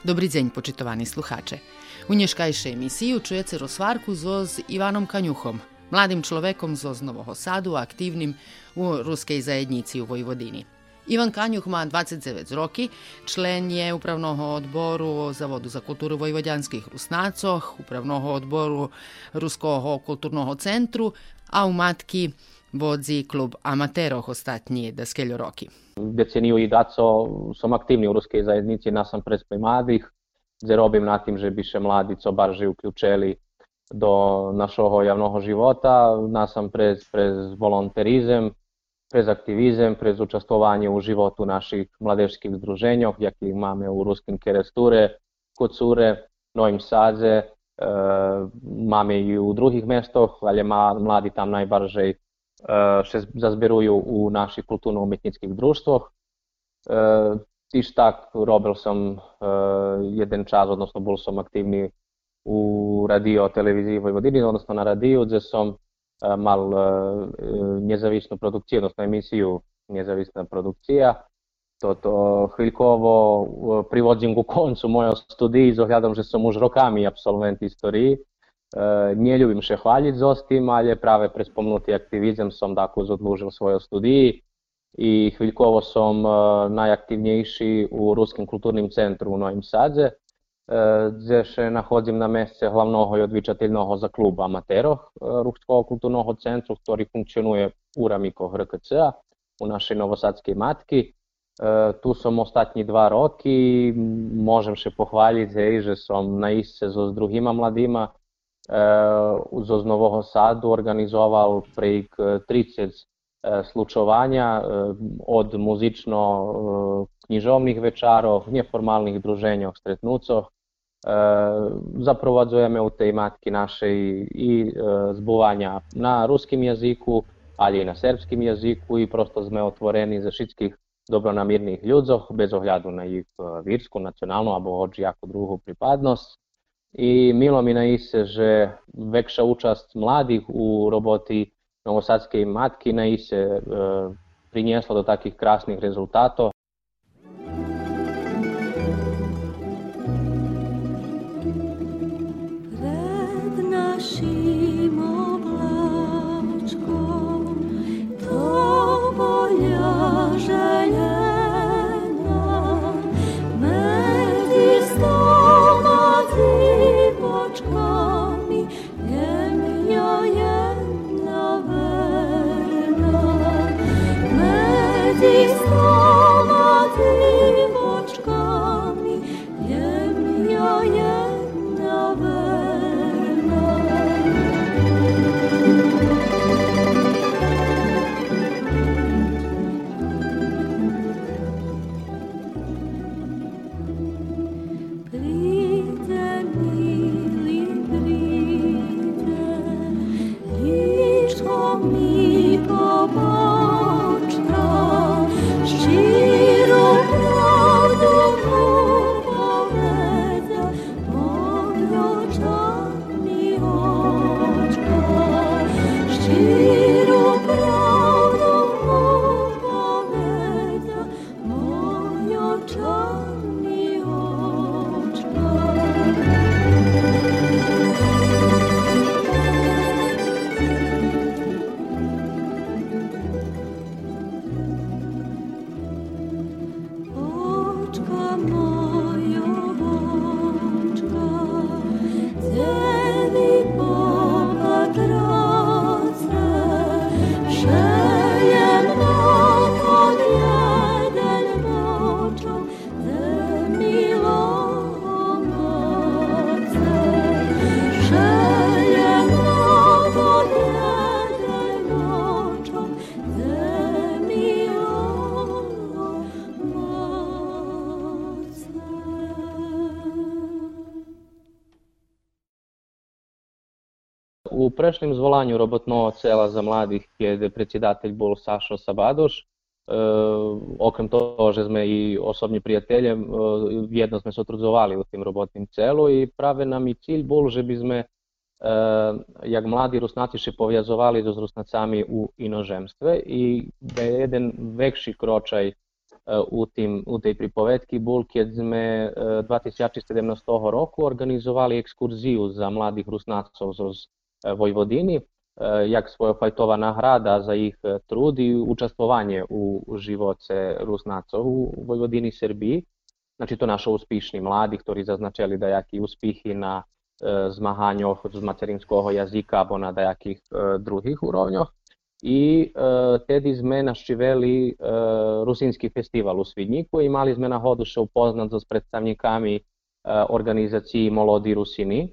Dobri deň, počitovaní sluhače. U nješkajše emisiju čujete rozvarku zo s Ivanom Kanjuhom, mladim človekom zo z Novого Sadu, aktivnim u ruskej zajednici u Vojvodini. Ivan Kanjuh má 29 roky, člen je upravnog odboru Zavodu za kulturu Vojvodjanskih Rusnacoh, upravnog odboru Ruskog kulturnog centru, a u matki vodzi klub amaterov ostatní deskeľo roky Deceniju i daco som aktívny u ruskej zajednici nasамперед pri mladých, kde robím nad tým, že by še mladí co barži uključili do našoho javnoho života, nasамперед prez volonterizem, prez aktivizem, prez učestvovanje u životu naših mladežskih združenjoh, jakih máme u Ruskim Keresture, Kucure, Novim Sadze, e, máme i u drugih mestoh, ali mladi tam najbaržej še zazberuju u naših kulturno-umetnických društvoch. Tiž tak robil som jeden čas, odnosno bol som aktívny u radio televiziji Vojvodini, odnosno na radiju, gdje som mal nezavisnu produkciju, odnosno emisiju Nezavisna produkcija. Toto chvíľkovo privodzím ku koncu mojho studii s ohľadom, že som už rokami absolvent histórii E, E, nie ljubim się chwalić z ostim, ale prawie przez pomnuty aktywizm som tako dakle, zadlužil svojo studiji i chwilkowo som e, najaktivniejszy u Ruskim Kulturnym centru u Noim Sadze, gdzie się nachodzim na miejsce głównego i odwiczatelnego za klub amaterów e, Ruskiego Kulturnego Centrum, który funkcjonuje urami RKC u našoj nowosadzkiej matki. Tu som ostatnji dva roki, možem še pohvaliti, hej, že som na isce z drugima mladima, mladýma zo Nového Sadu organizoval prek 30 slučovanja od muzično-knjižovnih večarov, neformalnih druženjoh, stretnucoh. Zaprovadzujeme u tematki našej i zbuvanja na ruskim jeziku, ali i na srpskim jeziku i prosto sme otvoreni za všetkých dobronamirných ľudzoch, bez ohľadu na ich vírsku, nacionalnu alebo hoči ako druhú pripadnosť. I milo mi na ise, vekša účast mladých u roboti Novosadskej matky na ise e, priniesla do takých krásnych rezultátov. U prejšnjem zvolanju robotného cela za mladých, kde predsjedatelj bol Sašo Sabadoš, okrem toho, že sme i osobni prijatelje, jedno sme se otrudzovali u tim robotnim celu i prave nam i cilj bol, že by sme jak mladi Rusnaci še povjazovali so Rusnacami u inožemstve i da je jeden vekši kročaj u, tim, u tej pripovedki bol, keď sme 2017 roku organizovali ekskurziju za mladih Rusnacov z Vojvodini, jak svojofajtová nahrada za ich trud i učestvovanje u živoce Rusnacov u Vojvodini Srbiji. Znači to naši uspішні mladi, ktorí zaznačili dajaкі uspіхи на zmahanjoch z materinského jazyka alebo na dajakých druhých úrovňoch. I tedy sme naštiveli Rusínsky festival u Svidníku i mali sme nahodu sa upoznať so s predstavníkami organizácií Molody Rusiny,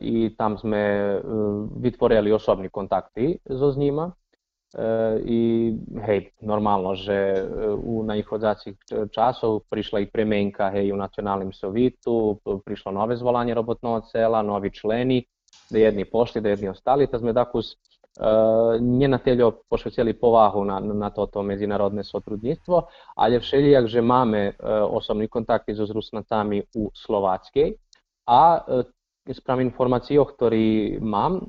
i tam sme vytvorili osobní kontakty so s njima. I hej, normalno, že u najchodzacích časov prišla i premenka hej, u Nacionalnom sovitu, prišlo nové zvolanie robotného cela, novi členi, da jedni pošli, da jedni ostali, ta sme dakus nie na teljo pošvećeli povahu na, na toto međunarodne sotrudnictvo, všelijak, že máme osobni kontakti s Rusnacami u Slovackej, a sprám informácií, ktorý mám,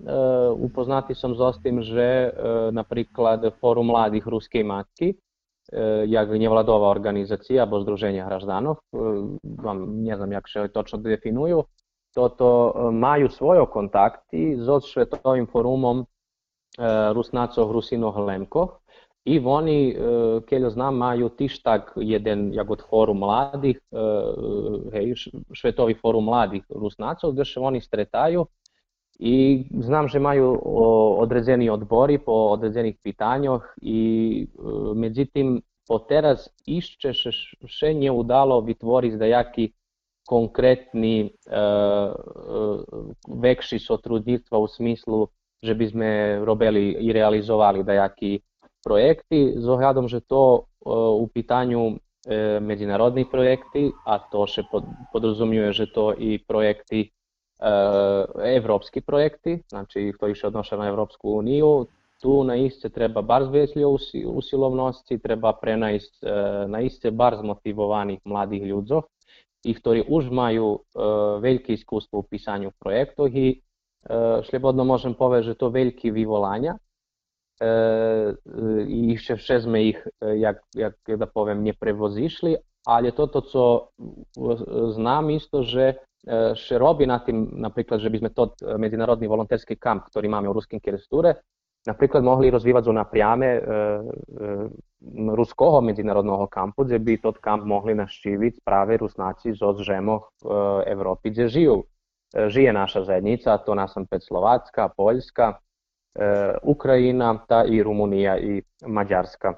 upoznatý som so s tým, že napríklad Fórum mladých ruskej matky, jak nevladová organizácia alebo Združenia hraždanov, vám neznam, jak sa točno definujú, toto majú svoje kontakty so Svetovým fórumom Rusnacov Rusinoh Lemkoch, I oni, e, keljo znam, maju tištak jedan jagod forum mladih, e, hej, švetovi forum mladih rusnacov, gdje se oni stretajo i znam, že maju određeni odbori po određenih pitanjoh i e, međutim, po teraz išće še nje udalo vitvori za jaki konkretni vekši sotrudnictva u smislu že bi sme robeli i realizovali da jaki projekty s ohľadom, že to u pitanju međunarodni projekti, a to še podrazumijuje, že to i projekti evropski projekti, znači koji se odnoša na Evropsku uniju, tu na iste treba bar zvesljo usilovnosti, treba prenajsť na iste bar zmotivovaných mladých ľudzov, i ktorí už majú veľké iskustvo u pisanju projektov. I slobodno môžem povedať, že to veľké vyvolania, i jeszcze wszezmy ich, jak, jak da powiem, nie prewozišli, ale to, to co znam isto, že še robi na tim, napríklad, že by sme to medzinárodný volonterský kamp, ktorý máme u Ruským Keresture, napríklad mohli rozvíjať zo napriame e, e, ruského medzinárodného kampu, kde by tot kamp mohli naštíviť práve Rusnáci zo zžemoch e, Európy, kde žijú. E, žije naša zajednica, to nás som Slovácka, Poľska, Ukrajina, ta i Rumunija i Mađarska.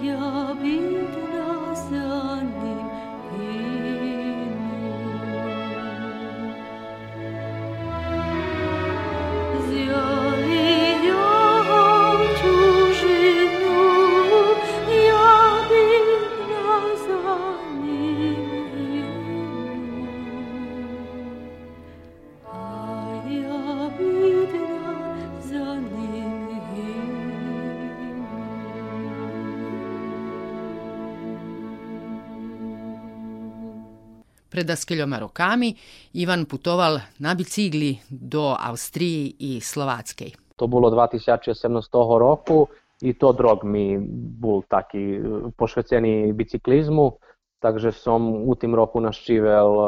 Your abito predaskiljoma rokami Ivan putoval na bicikli do Австрії і Словацької. To bolo 2017 roku i to drog mi bol taký pošvecený bicyklizmu, takže som u tým roku naščivel e,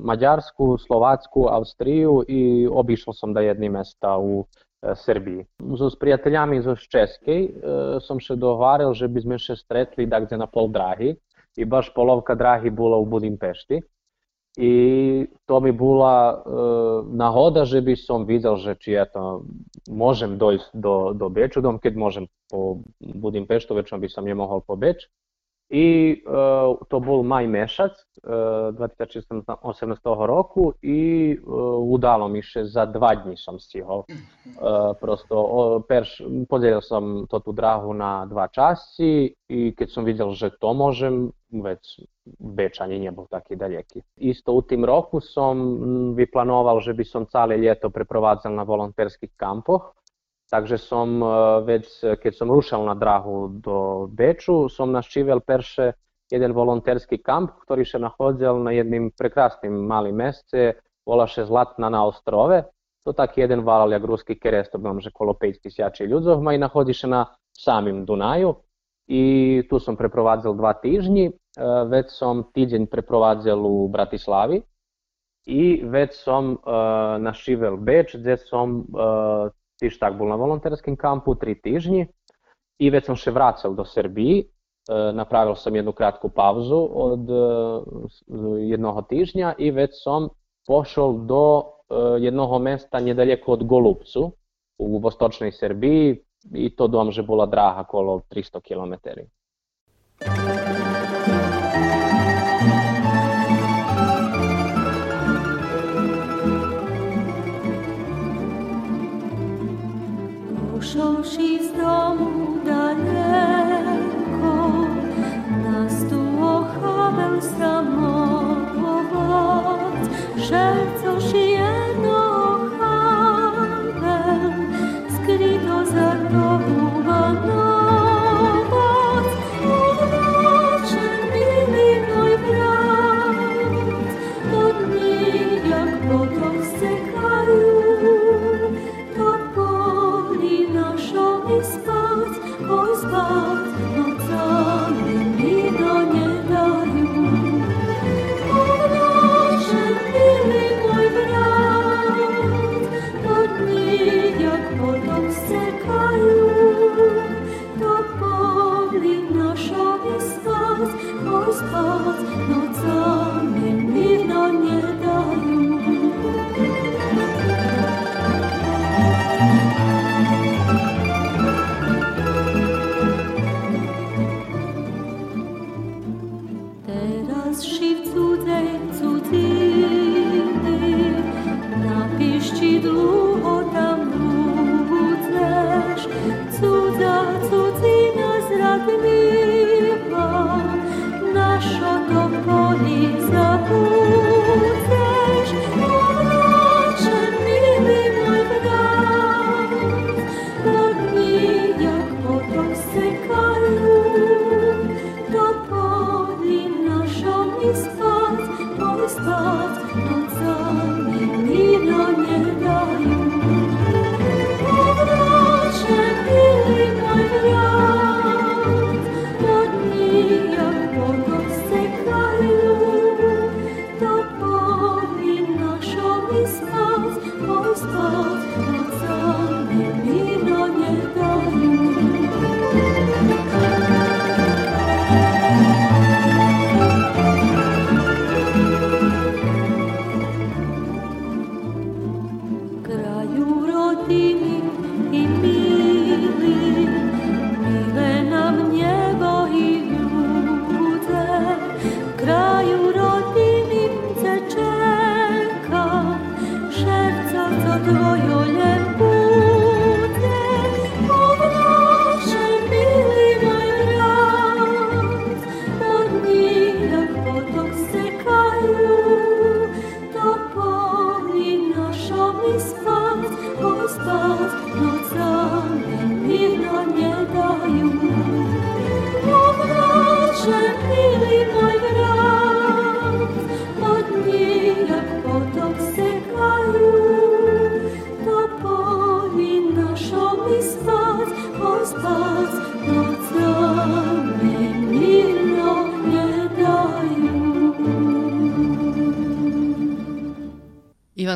Maďarsku, Slovácku, Austriju i obišao som da jedni mesta u e, Srbiji. S prijateljami zo Českej e, som še dogovarjal, že by sme še stretli dakle na pol drahi i baš polovka drahi bola u Budimpešti. I to bi bila e, nahoda, že by som videl, že či eto, môžem dojsť do, do Beču, dom keď môžem po Budimpeštu, väčšinou by som nemohol po Beč. I e, to bol maj mešac e, 2018 roku i e, udalo mi še za dva dní som stihol. E, prosto o, perš, podielil som to tú dráhu na dva časti i keď som videl, že to môžem, vec Beč ani nebol taký daleký. Isto u tým roku som vyplanoval, že by som celé ljeto preprovádzal na volontérských kampoch, takže som vec, keď som rušal na drahu do Beču, som naščivel perše jeden volonterský kamp, ktorý sa nachodzil na jedným prekrásnym malým meste, volá se Zlatna na ostrove. To taký jeden valal jak ruský keres, to bolo, že kolo 5 tisíc ľudov, ma i nachodí sa na samým Dunaju i tu sam preprovadzal dva tedni, e, već sam teden preprovadzal u Bratislavi i več sem našivel Beč, gde sam e, tiš tak bol na volonterskim kampu tri tedni i već sam še vracal do Srbiji. E, napravil sam jednu kratku pauzu od jednog tižnja i već sam pošao do jednog mesta nedaleko od Golubcu u vostočnoj Srbiji, i to dom, že bola dráha kolo 300 km.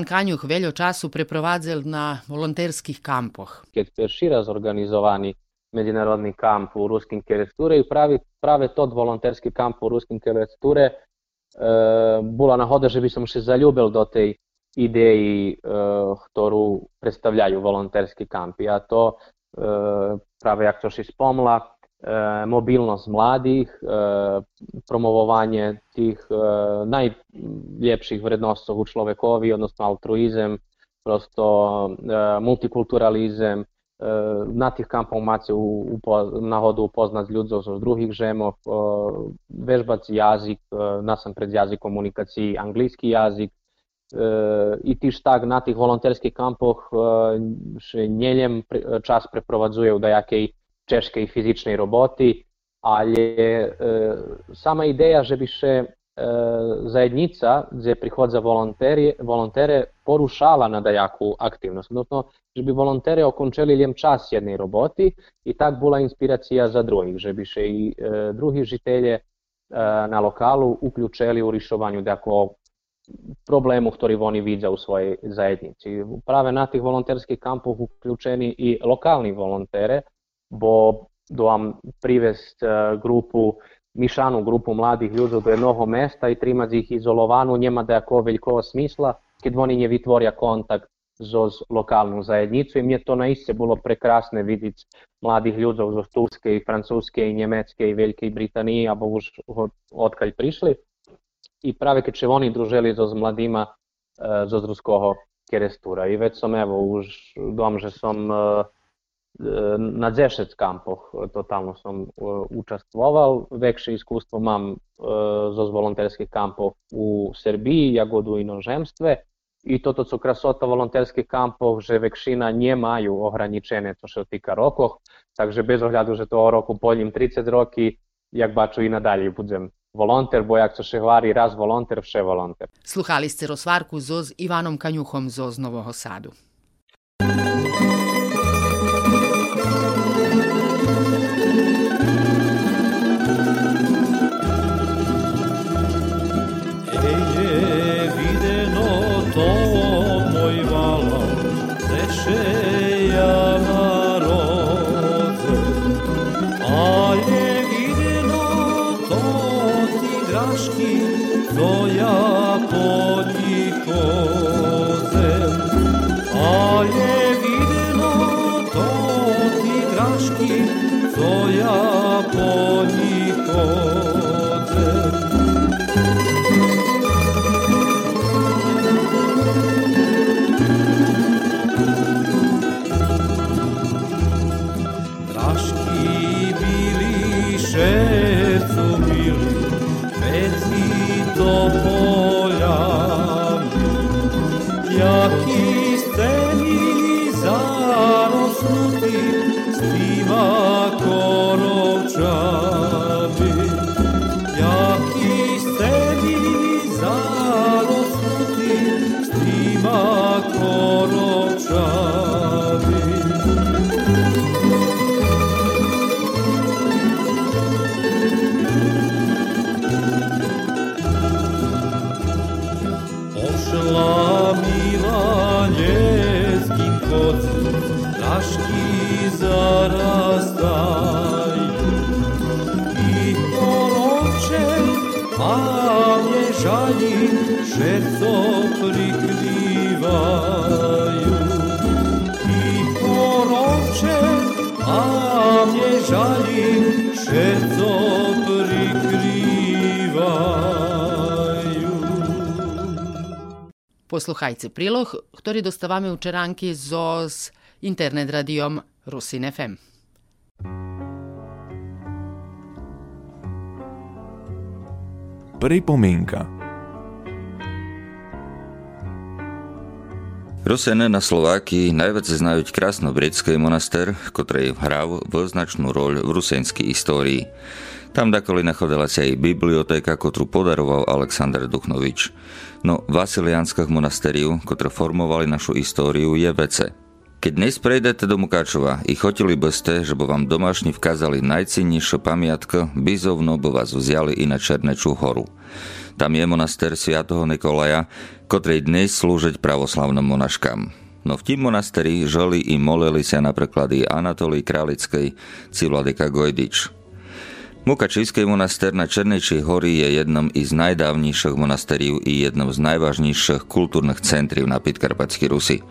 Bojan Kanjuh veljo času preprovadzel na volonterskih kampoh. Keď si razorganizovani mednarodni kamp u Ruskim Kelesture i pravi, prave tot volonterski kamp u Ruskim Kelesture, e, bula nahoda, že bi sam še zaljubil do tej ideji, e, ktoru predstavljaju volonterski kampi, a to e, prave jak to še spomla, E, mobilnost mladih, e, promovovanje tih e, najljepših vrednostov u človekovi, odnosno altruizem, prosto multikulturalizem, na tih kampovima u, upo, nahodu upoznat ljudov z drugih žemov, vežbati jazik, nasam pred jazik komunikaciji anglijski jazik, i tiž tak na tih volonterskih kampoh še njeljem čas preprovazujev da jakej ciężkiej fizycznej roboty, ale e, sama ideja, żeby się e, zajednica, gde przychodzi za volontere volontere porušala na dajaku aktivnost, odnosno, żeby volontere okončeli ljem čas jednej roboti i tak bula inspiracija za drugih, drugich, bi się i e, drugi żytelje na lokalu uključeli u rišovanju dakle, problemu który oni widzą u swojej zajednici. Prave na tih volonterskih kampov uključeni i lokalni volontere, bo doam privest e, grupu mišanú grupu mladých ľudí do jednoho mesta i trimať ich izolovanú nema ako veľkého smisla, keď oni nevytvoria kontakt so lokálnou zajednicu. I mne to naiste bolo prekrásne vidieť mladých ľudí zo Turskej, Francúzskej, Nemeckej, Veľkej Británii, alebo už odkiaľ prišli. I práve keď sa oni družili so s mladýma e, zo z ruského kerestúra. I veď som, evo, už dom, že som e, na 10 kampoch totalno som učestvoval. Vekše iskustvo mam zo volonterskih kampov u Srbiji, Jagodu i inozemstve. I toto su krasota volonterskih kampov, že vekšina nemaju ohraničene to što tika rokoh, takže bez ohľadu, že to o roku poljim 30 roki, jak baču i nadalje budem volonter, bo jak to še hvari raz volonter, vše volonter. Sluhali ste rozvarku zo s Ivanom Kanjuhom zo Zarochty, strima korocza. Posluchajte prilog, ktorý dostávame u so s internet radiom Rusin FM. Pripomienka Rusene na Slovákii najviac znajú krásno-britský monaster, ktorý hral značnú roľ v rusenskej histórii. Tam dakoli nachodila sa aj bibliotéka, ktorú podaroval Aleksandr Duchnovič. No Vasiliánska monastériu, ktoré formovali našu históriu, je vece. Keď dnes prejdete do Mukáčova i chotili by ste, že by vám domášni vkázali najcinnejšie pamiatko, bizovno by vás vzali i na Černečú horu. Tam je monaster sviatoho Nikolaja, ktorý dnes slúžiť pravoslavnom monaškám. No v tým monasteri žili i molili sa napríklad i Anatolii Králickej, Civladika Gojdič. Mukačijský monaster na Černejčej hory je jednom z najdávnejších monasteriů i jednom z najvážnejších kultúrnych centrів na Pitkarpatskej Rusi.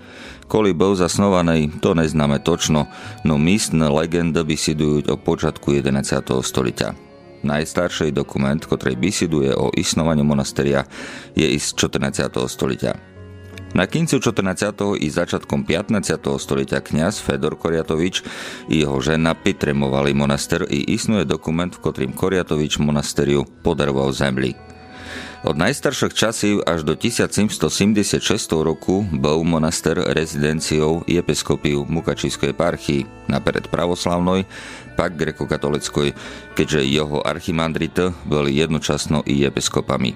Koli bol zasnovaný, to neznáme točno, no místne legendy vysidujú o počiatku 11. stoliťa. Najstarší dokument, ktorý vysiduje o isnovaní monasteria, je z 14. stoliťa. Na koncu 14. i začiatkom 15. stoliťa kňaz Fedor Koriatovič i jeho žena pitremovali monaster i isnuje dokument, v ktorým Koriatovič monasteriu podaroval zemli. Od najstarších časov až do 1776 roku bol monaster rezidenciou episkopiu Mukačískej parchii, napred pravoslavnoj, pak grekokatolickoj, keďže jeho archimandrita boli jednočasno i episkopami.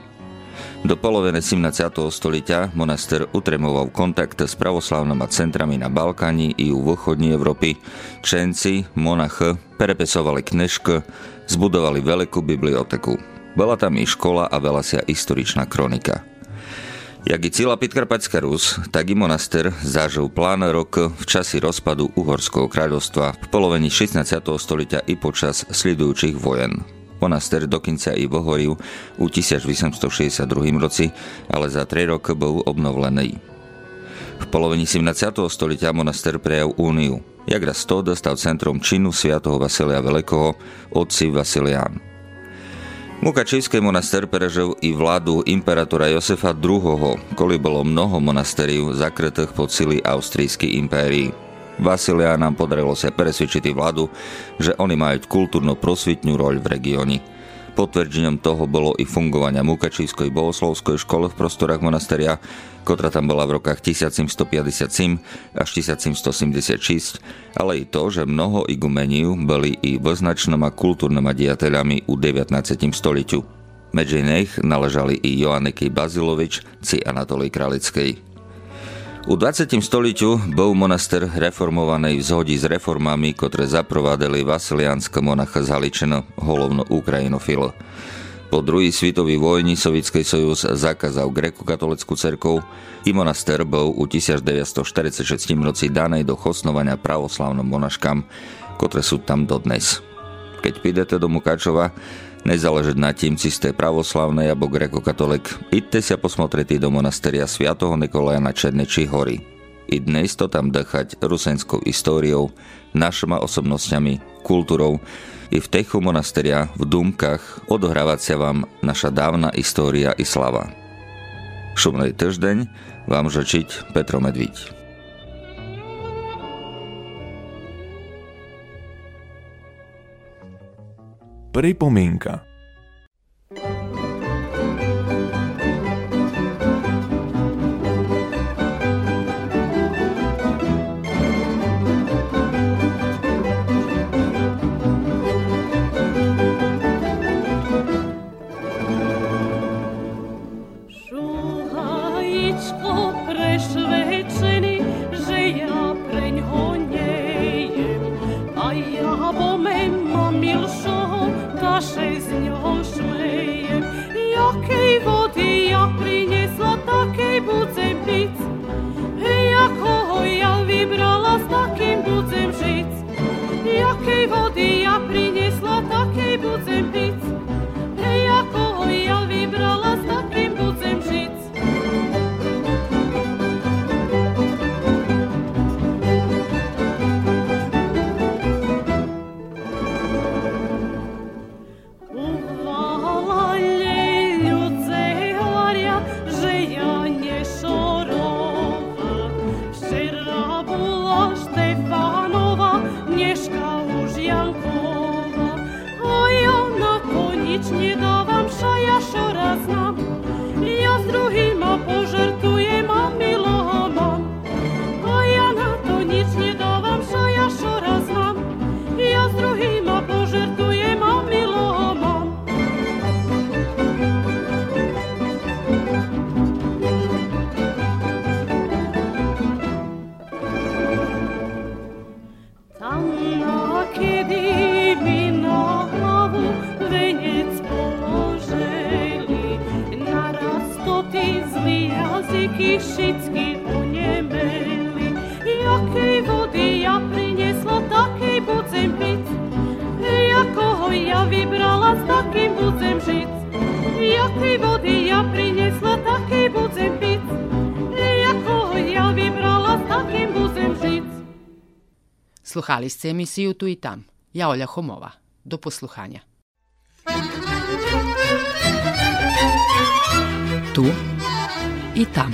Do poloviny 17. stoliťa monaster utremoval kontakt s pravoslavnými centrami na Balkáni i u východní Európy. Čenci, monach, perepesovali knižky, zbudovali veľkú biblioteku. Bola tam i škola a sa historičná kronika. Jak i celá Pitkarpatská Rus, tak i monaster zažil plán rok v časi rozpadu Uhorského kráľovstva v polovení 16. stoliťa i počas sledujúcich vojen. Monaster dokonca i vohoril u 1862 roci, ale za 3 roky bol obnovlený. V polovení 17. stoliťa monaster prejav úniu. Jak raz to dostal centrom činu sviatoho Vasilia Veľkého, otci Vasilián. Mukačijský monaster prežil i vládu imperatora Josefa II., koli bolo mnoho monasteriů zakrytých pod sily Austrijskej impérii. Vasilia nám podarilo sa presvedčiť vládu, že oni majú kultúrno-prosvitnú roľ v regióne. Potvrdením toho bolo i fungovania Mukačijskej bohoslovskej školy v prostorách monasteria, ktorá tam bola v rokách 1757 až 1776, ale i to, že mnoho igumeniu boli i voznačnými kultúrnymi diateľami u 19. stoliťu. Medzi nich naležali i Joanneky Bazilovič či Anatolij Kralickej. U 20. stoliťu bol monaster reformovaný v zhodi s reformami, ktoré zaprovádali vasiliánska monacha z Haličina, holovno Ukrajinofil. Po druhý svetový vojni Sovietský sojuz zakázal grekokatolickú cerkov i monaster bol u 1946 roci danej do chosnovania pravoslavnom monaškám, ktoré sú tam dodnes. Keď pídete do Mukačova, na tím, či ste pravoslavný alebo grekokatolik, idte sa posmotriť do monasteria Sviatoho Nikolaja na Černeči hory. I dnes to tam dechať rusenskou históriou, našimi osobnosťami, kultúrou, i v techu monasteria v Dumkách odohrávať sa vám naša dávna história i slava. Šumnej týždeň vám žečiť Petro Medviť. prejpomenka Sluhali ste emisiju Tu i tam. Ja Olja Homova. Do posluhanja. Tu i tam.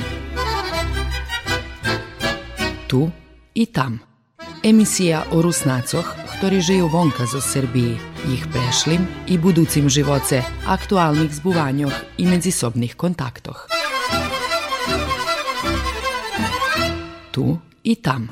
Tu i tam. Emisija o Rusnacoh, ktorí žijú vonka zo Srbiji, ich prešlim i buducim živoce, aktualnih zbuvanjoh i međusobnih kontaktoh. Tu i tam.